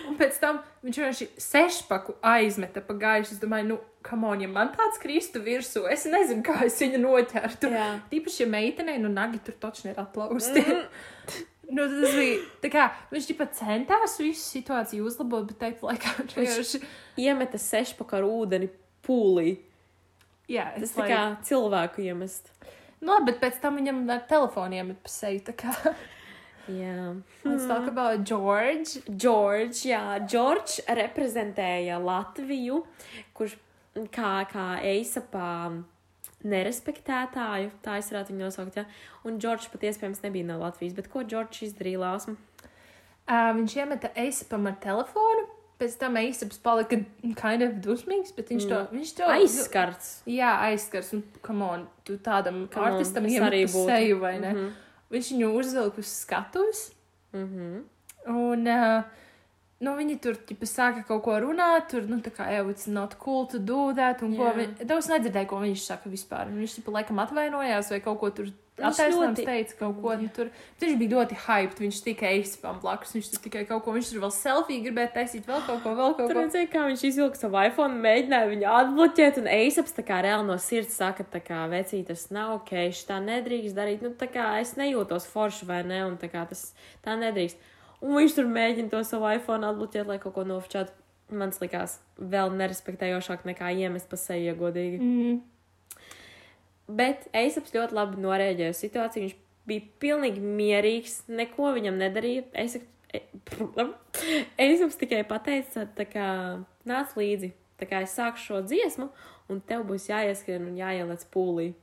Un pēc tam viņš vienkārši sešpaku aizmeta pa gaisu. Es domāju, nu, kam on, ja man tāds kristu virsū, es nezinu, kā es viņu noķertu. Jā. Tīpaši, ja meitenei, nu, nagi tur taču ir atlausti. Nu, tas bija tā kā viņš tikai centās visu situāciju uzlabot, bet tajā laikā viņš vienkārši. iemeta sešpakā ar ūdeni pūlī. Jā, Tas tā kā cilvēku iemest. Nu, labi, bet pēc tam viņam ar telefoniem ir pa seju. tā kā. Jā. Let's talk about George. Džordžs, jā, Džordžs reprezentēja Latviju, kurš kā, kā eisapā nerespektētāju, tā es varētu viņu nosaukt, jā. Un Džordžs pat iespējams nebija no Latvijas, bet ko Džordžs izdarīja lāsmu? Uh, viņš iemeta eisapam ar telefonu. Pēc tam eisaps palika kind of dusmīgs, bet viņš to, viņš to Aizskarts. Jā, aizskars. Un, come on, tu tādam Come artistam es iemet arī pa būtu. seju, vai ne? Mhm. Viņš viņu uzvilka uz skatuves. Mhm. Un uh, nu, viņi tur ķipa, sāka kaut ko runāt, tur, nu, tā kā, jau, it's not cool to do that. Un, ko Jā. vi... Daudz nedzirdēju, ko viņš saka vispār. Viņš, ķipa, laikam atvainojās vai kaut ko tur attaisnojums ļoti- teica, kaut ko nu, tur. Viņš bija ļoti hyped, viņš tikai eisipām blakus, viņš tur tikai kaut ko, viņš tur vēl selfiju gribēja taisīt, vēl kaut ko, vēl kaut Tur ko. redzēja, kā viņš izvilka savu iPhone, mēģināja viņu atbloķēt, un Eisaps tā kā reāli no sirds saka, tā kā vecīt, tas nav ok, šis tā nedrīkst darīt, nu tā kā es nejūtos forši vai ne, un tā kā tas tā nedrīkst. Un viņš tur mēģina to savu iPhone atbloķēt, lai kaut ko nofočātu. Man likās vēl nerespektējošāk nekā iemest pa seju, godīgi. Mm. Bet Eisaps ļoti labi norēģēja situāciju. Viņš bija pilnīgi mierīgs, neko viņam nedarīja. Es, es jums tikai pateicu, tā kā nāc līdzi. Tā kā es sāku šo dziesmu, un tev būs jāieskrien un jāieliec pūlī.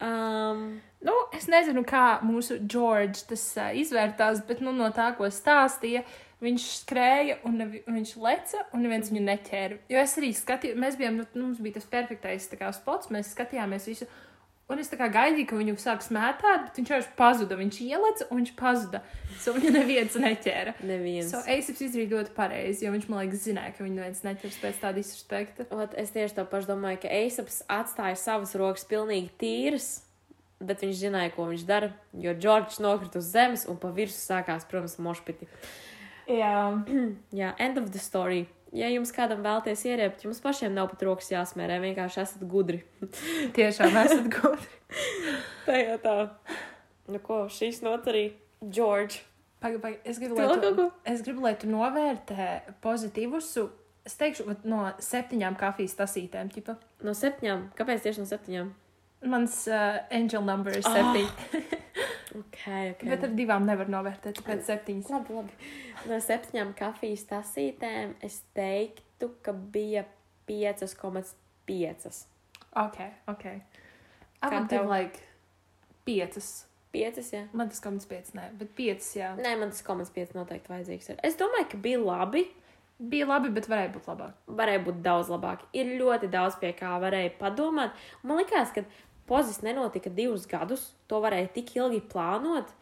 Um, Nu, es nezinu, kā mūsu Džordžs tas uh, izvērtās, bet nu, no tā, ko stāstīja, viņš skrēja un nevi, viņš leca, un neviens viņu neķēra. Jo es arī skatījos, mēs bijām, nu, mums bija tas perfektais kā, spots, mēs skatījāmies visu. Un es tā kā gaidīju, ka viņu sāks mētāt, bet viņš vienkārši pazuda. Viņš ieleca un viņš pazuda. So viņu neviens neķēra. neviens. So Eisaps izdarīja ļoti pareizi, jo viņš man liekas zināja, ka viņu neviens neķers pēc tāda disrespekta. Ot, es tieši to pašu domāju, ka Eisaps atstāja savas rokas pilnīgi tīras, bet viņš zināja, ko viņš dara, jo Džordžs nokrita uz zemes un pa virsmu sākās, protams, mošpiti. Jā, Jā, end of the story. Ja jums kādam vēlties ieriept, jums pašiem nav pat rokas jāsmērē, vienkārši esat gudri. tiešām esat gudri. Tā jau tā. Nu ko, šīs not arī Džordžs. Pagaid, pagaid, es gribu, lai tu, es gribu, lai tu novērtē pozitīvus. Es teikšu, no septiņām kafijas tasītēm. Ķipa. No septiņām. Kāpēc tieši no septiņām? Mans uh, angel number ir Ah, septiņi, Ok, ok. bet ar divām nevar novērtēt, tāpēc septiņas. Labi, labi. No septiņām kafijas tasītēm es teiktu, ka bija 5,5. Ok, ok. Kā tev? like piecas. 5, jā. Man tas komats piecas, nē, bet piecas, jā. Nē, man tas komats 5 noteikti vajadzīgs. Ir. Es domāju, ka bija labi. Bija labi, bet varēja būt labāk. Varēja būt daudz labāk. Ir ļoti daudz pie kā varēja padomāt. Man liekas, ka pozis nenotika divus gadus. To varēja tik ilgi plānot.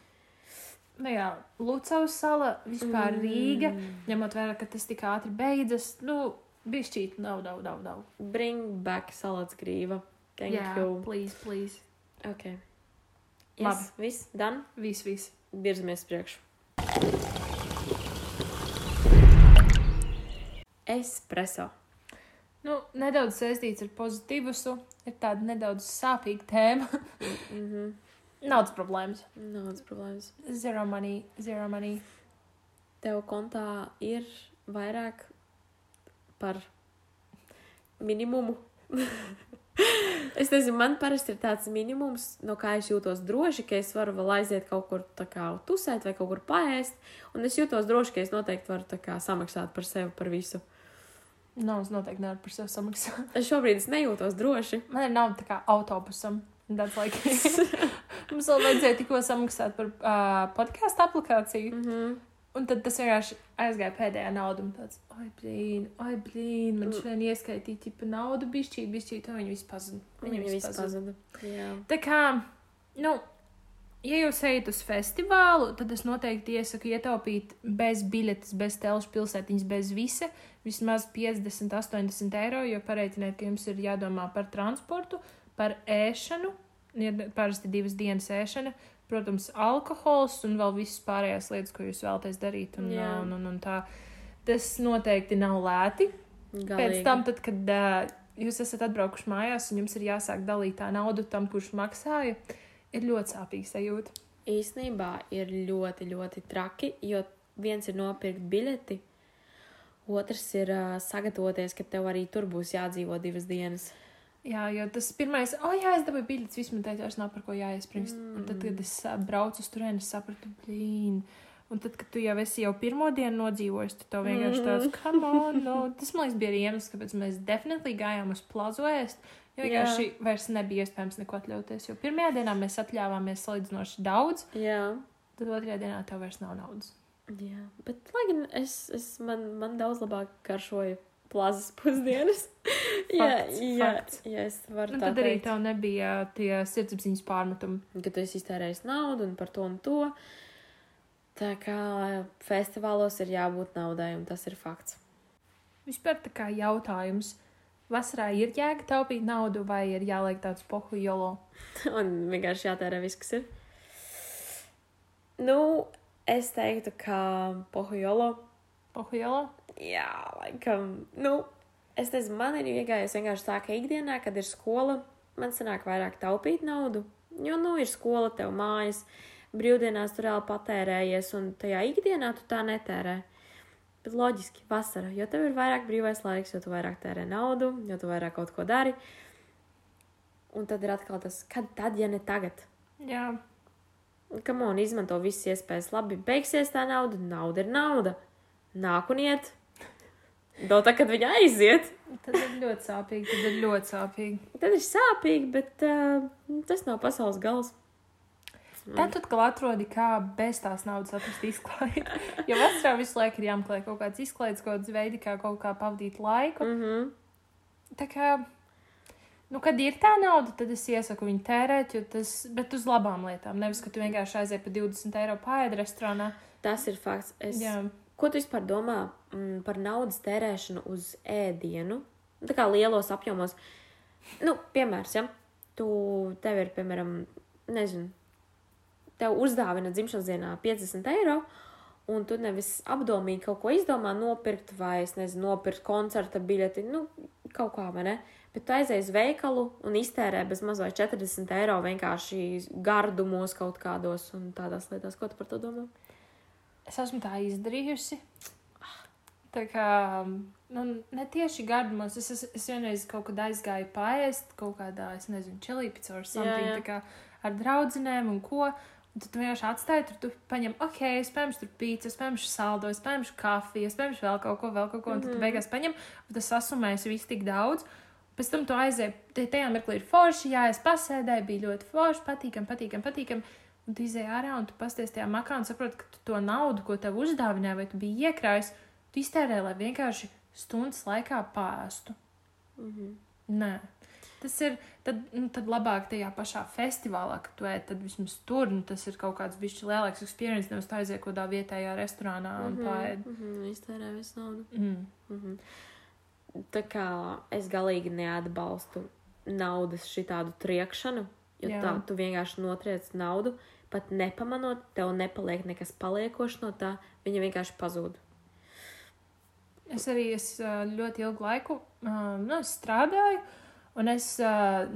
Nu jā, Lucavas sala, vispār mm. Rīga, ņemot vērā, ka tas tik ātri beidzas. Nu, bija šķīt, nav, nav, nav, nav. Bring back salats grīva. Thank Jā, you. please, please. Ok. Yes, Labi. Viss, done. Viss, viss. Virzamies uz priekšu. Espreso. Nu, nedaudz saistīts ar pozitīvusu. Ir tāda nedaudz sāpīga tēma. Mm -hmm. Naudas problēmas. Nav problēmas. Zero money, zero money. Tev kontā ir vairāk par minimumu. es nezinu, man parasti ir tāds minimums, no kā es jūtos droši, ka es varu vēl aiziet kaut kur tā kā tusēt vai kaut kur paēst. Un es jūtos droši, ka es noteikti varu kā samaksāt par sevi par visu. Naudas noteikti nevar par sevi samaksāt. Es šobrīd es nejūtos droši. Man ir nauda tā kā autobusam. That's like... Mums vēl vajadzēja tikko samaksāt par uh, podkāstu aplikāciju. Mm -hmm. Un tad tas vienkārši aizgāja pēdējā nauda. Un tāds, oi, blīn, oi, blīn. Man šodien ieskaitīja tipa naudu, bišķīt, bišķīt, un viņi visi pazuda. Viņa viss pazuda. Jā. Tā kā, nu, ja jūs ejat uz festivālu, tad es noteikti iesaku ietaupīt bez biļetes, bez telšu pilsētiņas, bez visa. Vismaz 50, 80 eiro, jo pareitiniet, ka jums ir jādomā par transportu, par ēšanu. Ir parasti divas dienas ēšana, protams, alkohols un vēl visas pārējās lietas, ko jūs vēlaties darīt. Un, Jā. un, un, un tā. Tas noteikti nav lēti. Pēc Galīgi. tam, tad, kad uh, jūs esat atbraukuši mājās un jums ir jāsāk dalīt tā naudu tam, kurš maksāja, ir ļoti sāpīgi sajūta. Īsnībā ir ļoti, ļoti traki, jo viens ir nopirkt biļeti, otrs ir uh, sagatavoties, ka tev arī tur būs jādzīvo divas dienas. Jā, jo tas pirmais, oh, jā, es dabūju biļetes, man teica, vairs nav par ko jāiespringst. Mm. Un tad, kad es braucu uz turieni, es sapratu, blīn. Un tad, kad tu jau esi jau pirmo dienu nodzīvojis, tad tev vienkārši tāds, come on, no. Tas, man liekas, bija arī iemesls, kāpēc mēs definitīvi gājām uz plazu ēst. Jo vienkārši vairs nebija iespējams neko atļauties. Jo pirmajā dienā mēs atļāvāmies salīdzinoši daudz, Jā, tad otrajā dienā tev vairs nav naudas. jā. bet lai gan es, es man, man daudz labāk garšoju plazas pusdienas. jā, Fakts, jā, fakts. jā, es varu Un tā tad arī teikt. tev nebija tie sirdsapziņas pārmetumi. ka tu esi iztērējis naudu un par to un to. Tā kā festivālos ir jābūt naudai, un tas ir fakts. Vispār tā kā jautājums. Vasarā ir jēga taupīt naudu, vai ir jāliek tāds pohu jolo? un vienkārši jātērē viss, kas ir. Nu, es teiktu, ka pohujolo. Pohu jolo? Jā, laikam. Nu, es nezinu, man ir iegājies vienkārši tā, ka ikdienā, kad ir skola, man sanāk vairāk taupīt naudu. Jo, nu, ir skola tev mājas, brīvdienās tu reāli patērējies, un tajā ikdienā tu tā netērē. Bet loģiski, vasara, jo tev ir vairāk brīvais laiks, jo tu vairāk tērē naudu, jo tu vairāk kaut ko dari. Un tad ir atkal tas, kad tad, ja ne tagad? Jā, Kam un izmanto visas iespējas. Labi, beigsies tā nauda, nauda ir nauda. Nāk un iet. Do tā, kad viņa aiziet, tad ir ļoti sāpīgi. Tad ir ļoti sāpīgi. tad ir sāpīgi, bet uh, tas nav pasaules gals. Tad tu atkal atrodi, kā bez tās naudas atrast izklaidi. Jo vasarā visu laiku ir jāmeklē kaut kāds izklaides, kaut kāds veidi, kā kaut kā pavadīt laiku. Mm -hmm. Tā kā, nu, kad ir tā nauda, tad es iesaku viņu tērēt, jo tas, bet uz labām lietām. Nevis, ka tu vienkārši aizies par 20 eiro pāri restorānā. Tas ir fakts. Es... Jā, Ko tu vispār domā mm, par naudas tērēšanu uz ēdienu? Tā kā lielos apjomos. Nu, piemērs, ja tu tev ir, piemēram, nezinu, tev uzdāvina dzimšanas dienā 50 eiro, un tu nevis apdomīgi kaut ko izdomā nopirkt, vai, es nezinu, nopirkt koncerta biļeti, nu, kaut kā, vai ne? Bet tu aizej uz veikalu un iztērē bez maz vai 40 eiro vienkārši gardumos kaut kādos un tādās lietās. Ko tu par to domā? Es esmu tā izdarījusi. Tā kā, nu, ne tieši gardumos. Es, es, es vienreiz kaut kad aizgāju pāriest kaut kādā, es nezinu, čilīpicā vai something, jā. tā kā ar draudzinēm un ko. Un tad tu vienkārši atstāji tur, tu paņem, ok, es paņemšu tur pīci, es paņemšu saldo, es paņemšu kafiju, es paņemšu vēl kaut ko, vēl kaut ko, un tad tu beigās paņem, un tas sasumējas viss tik daudz. Pēc tam tu aizēji, tajā mirklī ir forši, jā, es pasēdēju, bija ļoti forši, patīkami, patīkami, patīkami. Un tu izēji ārā un tu pasties tajā makā un saproti, ka tu to naudu, ko tev uzdāvināja, vai tu biji iekrājis, tu iztērēji, lai vienkārši stundas laikā pāstu. Mm -hmm. Nē. Tas ir tad, nu, tad labāk tajā pašā festivālā, kad tu ej, tad vismaz tur nu, tas ir kaut kāds bišķi lielāks experience, nevis tā aiziet kaut kādā vietējā restorānā un mm -hmm. pāriet. Mm -hmm. Iztērē visu naudu. Mm. Mm -hmm. Tā kā es galīgi neatbalstu naudas šitādu triekšanu, jo Jā. Tā tu vienkārši notriec naudu, pat nepamanot, tev nepaliek nekas paliekošs no tā, viņa vienkārši pazūd. Es arī es, ļoti ilgu laiku nu, strādāju, un es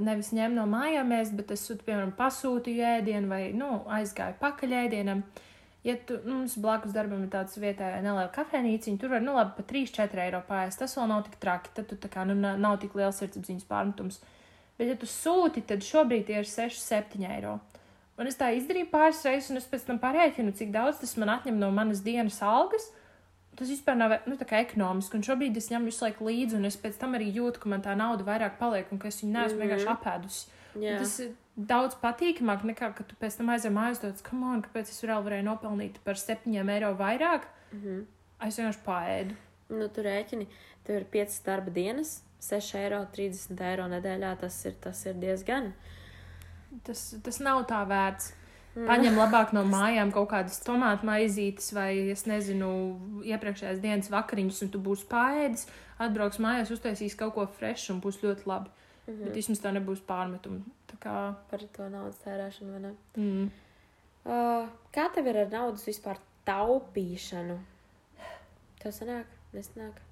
nevis ņēmu no mājām ēst, bet es, piemēram, pasūtīju ēdienu vai nu, aizgāju pakaļ ēdienam. Ja tu, nu, mums blakus darbam ir tāds vietējā neliela kafejnīca, tur var, nu, labi, pa 3-4 eiro pāriest. Tas vēl nav tik traki, tad tu kā, nu, na- nav tik liels sirdsapziņas pārmetums. Bet, ja tu sūti, tad šobrīd ir 6-7 eiro. Un es tā izdarīju pāris reizes, un es pēc tam parēķinu, cik daudz tas man atņem no manas dienas algas. Tas vispār nav nu, ekonomiski, un šobrīd es ņemu visu laiku līdzi, un es pēc tam arī jūtu, ka man tā nauda vairāk paliek, un ka es viņu neesmu mm Mhm. -hmm. vienkārši apēdusi. Jā, Un Tas ir daudz patīkamāk nekā, kad tu pēc tam aizjūti mājās, tāds, kam on, kāpēc es vēl varēju nopelnīt par 7 eiro vairāk. mm -hmm. Es vienkārši paēdu. nu, tu rēķini, tev ir 5 darba dienas, 6 eiro, 30 eiro nedēļā. Tas ir, tas ir diezgan. Tas, tas nav tā vērts. Mm. Paņem labāk no mājām kaut kādas tomātu maizītes vai, es nezinu, iepriekšējās dienas vakariņas, un tu būsi paēdis, atbrauks mājās, uztaisīs kaut ko frešu un būs ļoti labi. Mm -hmm. Bet vismaz tā nebūs pārmetuma. Tā kā. Par to naudas tērēšanu, vai ne? Mm. Uh, kā tev ir ar naudas vispār taupīšanu? Tev sanāk, nesanāk.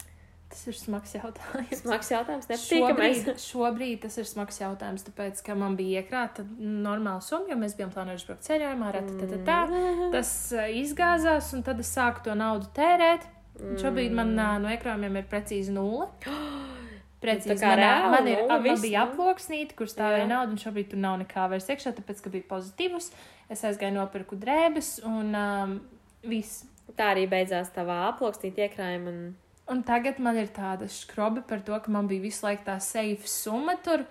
Tas ir smags jautājums. Smags jautājums, nepatīkamais. Šobrīd, šobrīd tas ir smags jautājums, tāpēc, ka man bija iekrāta normāla summa, jo mēs bijām plānojuši braukt ceļojumā, tā, tā, tā. Mm. Tas uh, izgāzās, un tad es sāku to naudu tērēt. Un Šobrīd man uh, no ekrāniem ir precīzi nulle. Precīzi, Nu, tā kā man, reāli man, ir, nulle, man viss, bija nu? aploksnīte, kur stāvēja nauda, un šobrīd tur nav nekā vairs iekšā, tāpēc, ka bija pozitīvs. Es aizgāju nopirku drēbes, un um, viss. Tā arī beidzās tavā aploksnīte iekrājuma. Un... Un tagad man ir tāda skroba par to, ka man bija visu laiku tā safe summa tur,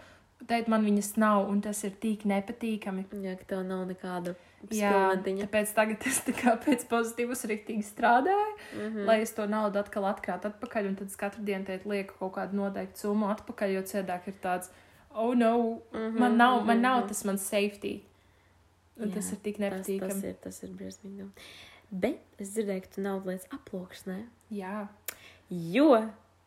bet man viņas nav, un tas ir tik nepatīkami. Jā, ka tev nav nekāda spilventiņa. tāpēc tagad es kā pēc pozitīvas rīktīgi strādāju, mm Mhm. -hmm. lai es to naudu atkal atkrātu atpakaļ, un tad es katru dienu teikt, lieku kaut kādu noteiktu summu atpakaļ, jo cēdāk ir tāds, oh no, mm -hmm, man nav, man nav tas mans safety. Un Jā, tas ir tik Tas, tas nepatīkami. ir, tas ir briesmīgi. nu. Bet es dzirdēju, ka tu naudu lietas aploksnē. Jā, Jo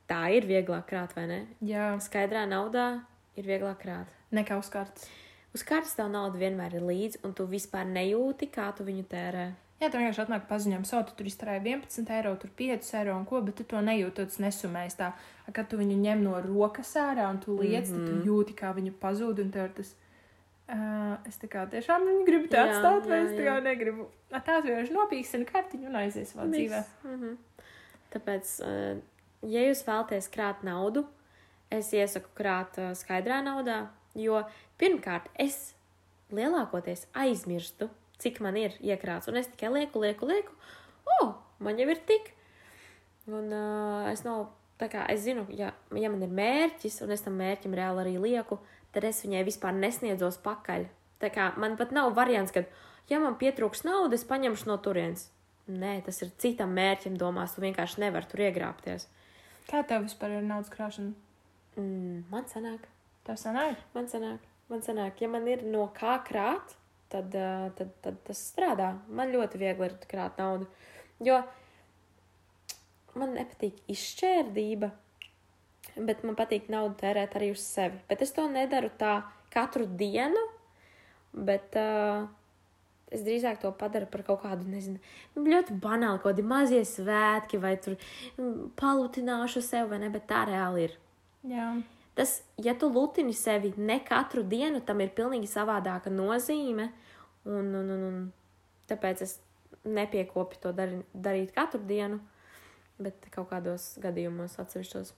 tā ir vieglāk krāt, vai ne? jā, Skaidrā naudā ir vieglāk krāt. nekā uz kartes. Uz kartes tev nauda vienmēr ir līdzi, un tu vispār nejūti, kā tu viņu tērē. Jā, tev vienkārši atnāk paziņojums, so tu tur izturēji 11 eiro, tur 5 eiro un ko, bet tu to nejūti, tas nesumējies tā. Kad tu viņu ņem no rokas ārā un tu liec, mm -hmm. tad tu jūti, kā viņa pazūd, un tev tas. Uh, es tā kā tiešām viņu gribu te Jā, atstāt, vai jā, es tā kā negribu. Ā, Tā vienkārši nopīkstina kartiņu un aizies savā dzīvē. Mm -hmm. Tāpēc, eh, ja jūs vēlaties krāt naudu, es iesaku krāt eh, skaidrā naudā, jo pirmkārt es lielākoties aizmirstu, cik man ir iekrāts. Un es tikai lieku, lieku, lieku. O, man jau ir tik. Un uh, es nav, tā kā es zinu, ja, ja man ir mērķis, un es tam mērķim reāli arī lieku, tad es viņai vispār nesniedzos pakaļ. Tā kā man pat nav variants, ka, ja man pietrūks naudas, paņemšu no turienes. Nē, tas ir citam mērķim domās, tu vienkārši nevari tur iegrābties. Kā tev vispār ir naudas krāšana? Mm, man sanāk, Tev sanāk? man sanāk, man sanāk, ja man ir no kā krāt, tad, uh, tad, tad tas strādā. Man ļoti viegli ir krāt naudu. Jo man nepatīk izšķērdība, bet man patīk naudu tērēt arī uz sevi. Bet es to nedaru tā katru dienu, bet uh, es drīzāk to padaru par kaut kādu, nezinu, nu, ļoti banālu, kaut kādi mazie svētki, vai tur mm, palutināšu sev, vai ne, bet tā reāli ir. Jā. Tas, ja tu lutini sevi ne katru dienu, tam ir pilnīgi savādāka nozīme. Un, un, un, un tāpēc es nepiekopju to dari, darīt katru dienu, bet kaut kādos gadījumos atsevišķos.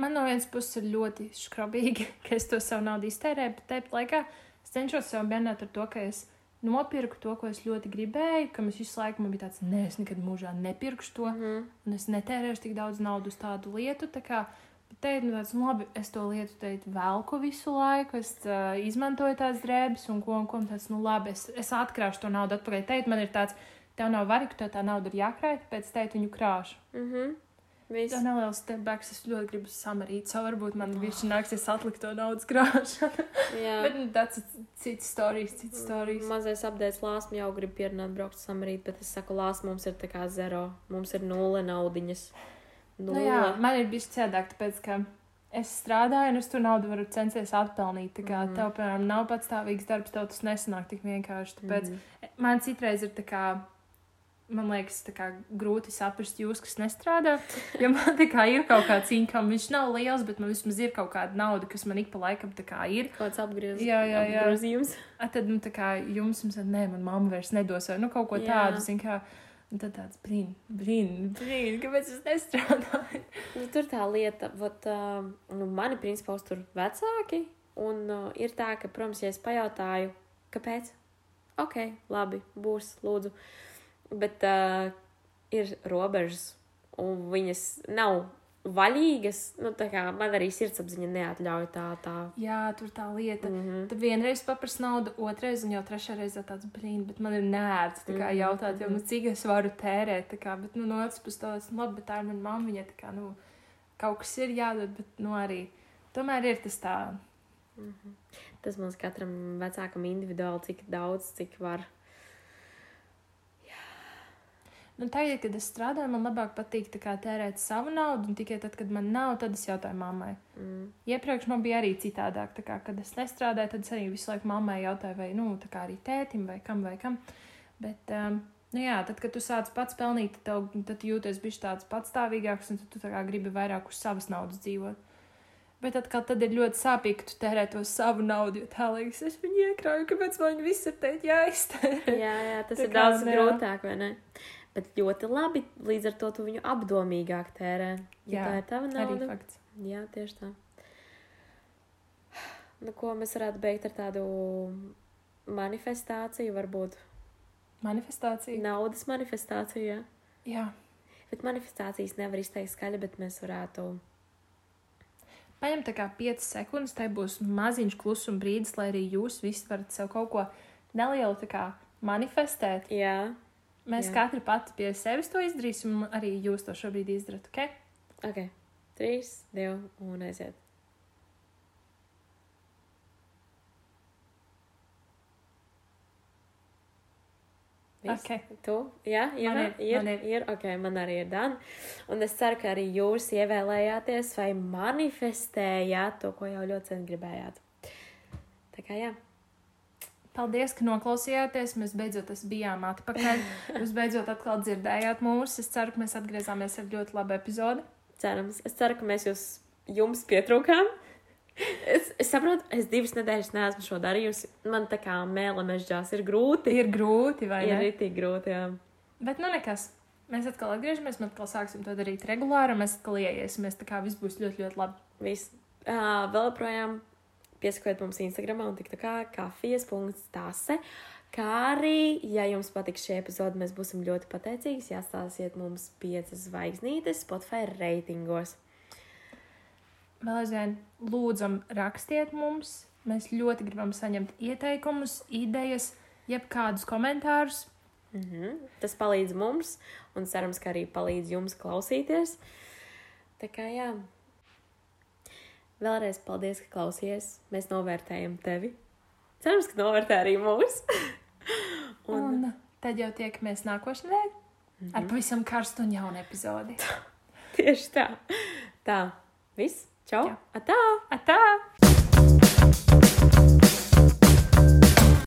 Man no vienas puses ir ļoti skrabīgi, ka es to savu naudu iztērēju, bet tāpat laikā es cenšos sev bērnēt ar to, ka es nopirku to, ko es ļoti gribēju, ka es visu laiku bija tāds, nē, es nekad mūžā nepirkšu to, Mhm. un es netērēšu tik daudz naudas uz tādu lietu. Tā kā, teikt, nu, tāds, nu, labi, es to lietu teikt, velku visu laiku, es uh, izmantoju tās drēbes, un ko, un ko un tāds, nu, labi, es, es atkrāšu to naudu atpakaļ. Teikt, man ir tāds, tev nav variku, tev tā nauda ir jākrāj, tāpēc teikt, viņu krāšu. Mm -hmm. Viss. Tā neliels stepbacks, es ļoti gribu samarīt, so varbūt man viņš nāksies atlikt to naudas krāšanu. Jā. bet nu, tas ir cits stāstījums, cits stāstījums. Mazais apgādājums lāsmu jau grib pierunāt, braukt samarīt, bet es saku, lāsmu mums ir tā kā zero. Mums ir nulle naudiņas. Nu, Nulle. jā, man ir bijis cēdāk, tāpēc, ka es strādāju, un es to naudu varu censties atpelnīt. Tā kā Mhm. tev, piemēram, nav patstāvīgs darbs, tev tas nesanāk tik vienkārši. Tāpēc Mhm. man citreiz ir tā kā. Man liekas, kā grūti saprast jūs, kas nestrādā. Jo man kā ir kaut kāds income, viņš nav liels, bet man vismaz ir kaut kāda nauda, kas man ik pa laikam kā ir. Kāds apgriezums? Jā, jā, jā. Apgrozījums. A, tad, nu, tā kā jums, jums nē, man mamma vairs nedos, vai nu kaut ko Jā. tādu, zin kā. Un tad tāds brīn, brīn, brīn, kāpēc es nestrādāju? Nu, tur tā lieta, vat, uh, nu, mani principā uztur vecāki. Un uh, ir tā, ka, protams, ja es pajautāju, kāpēc, ok, labi, būs, lūdzu. Bet uh, ir robežas, un viņas nav vaļīgas. Nu, kā man arī sirdsapziņa neatļauj tā. tā. Jā, tur tā lieta. Mm -hmm. Tad vienreiz paprasti naudu, otrreiz, un jau trešā reizē tāds brīnums, bet man ir nērts kā Mhm, jautāt, jo, mhm. nu, cik es varu tērēt. Kā, bet, nu, no otras puses, tas, nu, labi, bet tā ir mana mamma. Kā, nu, kaut kas ir jādod, bet, nu, arī tomēr ir tas tā. Mhm. Tas mums katram vecākam individuāli, cik daudz, cik var. Nu, tagad, kad es strādāju, man labāk patīk kā, tērēt savu naudu, un tikai tad, kad man nav, tad es jautāju mammai. Mm. Iepriekš man bija arī citādāk. Tā Kā, kad es nestrādāju, tad es arī visu laiku mammai jautāju, vai nu, arī tētim, vai kam, vai kam. Bet, um, nu, jā, tad, kad tu sāc pats pelnīt, tev, tad tu jūties bijis tāds patstāvīgāks, un tu tā kā gribi vairāk uz savas naudas dzīvot. Bet atkal tad ir ļoti sāpīgi, ka tu tērē to savu naudu, jo tā liekas, es viņu iekrāju, kāpēc man viņi visi ir teikt, jāiztērē. Jā, jā, tas Tā ir kā, daudz jā. grūtāk, vai ne? Bet ļoti labi, līdz ar to tu viņu apdomīgāk tērē. Ja Jā, tā ir tava Arī nauda. fakts. Jā, tieši tā. Nu, ko mēs varētu beigt ar tādu manifestāciju, varbūt Manifestācija. naudas manifestāciju. Jā. Jā. Bet manifestācijas nevar izteikt skaļi, bet mēs varētu. Paņem tā kā 5 sekundes, tai būs maziņš klusuma brīdis, lai arī jūs visi varat sev kaut ko nelielu manifestēt. Jā, Mēs Jā. Jā. katru pati pie sevis to izdarīsim, un arī jūs to šobrīd izdarat, ok? ok. Trīs, divi un aiziet. Viss? Ok. Tu? Jā, ir, Man ir, ir, man ir. ir. ir. Ok, man arī ir Dana. Un es ceru, ka arī jūs ievēlējāties vai manifestējāt to, ko jau ļoti sen gribējāt. Tā kā jā. Paldies, ka noklausījāties. Mēs beidzot bijām atpakaļ. Jūs beidzot atkal dzirdējāt mūs. Es ceru, ka mēs atgriezāmies ar ļoti labu epizodi. Cerams. Es ceru, ka mēs jūs, jums pietrūkām. Es, es saprotu, es divas nedēļas neesmu šo darījusi. Man tā kā mēlē mežģās ir grūti. Ir grūti, vai Ir ne? arī tik grūti, jā. Bet nu nekas. Mēs atkal atgriežamies, mēs atkal sāksim to darīt regulāri, un mēs atkal ieiesimies. Tā kā viss būs ļoti, ļoti labi. Viss. Uh, vēl joprojām piesakojiet mums Instagram un tik tā kā kafijas.tase. Kā arī, ja jums patiks šī epizode, mēs būsim ļoti pateicīgi, ja atstāsiet mums piecas zvaigznītes Spotify reitingos. Vēl aizvien lūdzam, rakstiet mums. Mēs ļoti gribam saņemt ieteikumus, idejas, jebkādus komentārus. Mm -hmm. Tas palīdz mums, un cerams, ka arī palīdz jums klausīties. Tā kā jā. Vēlreiz paldies, ka klausies. Mēs novērtējam tevi. Cerams, ka novērtē arī mūs. un... un tad jau tiekamies nākošajā mm -hmm. ar pavisam karstu un jaunu epizodi. Tieši tā. Tā. Viss. Čau! Jā. Atā! Atā!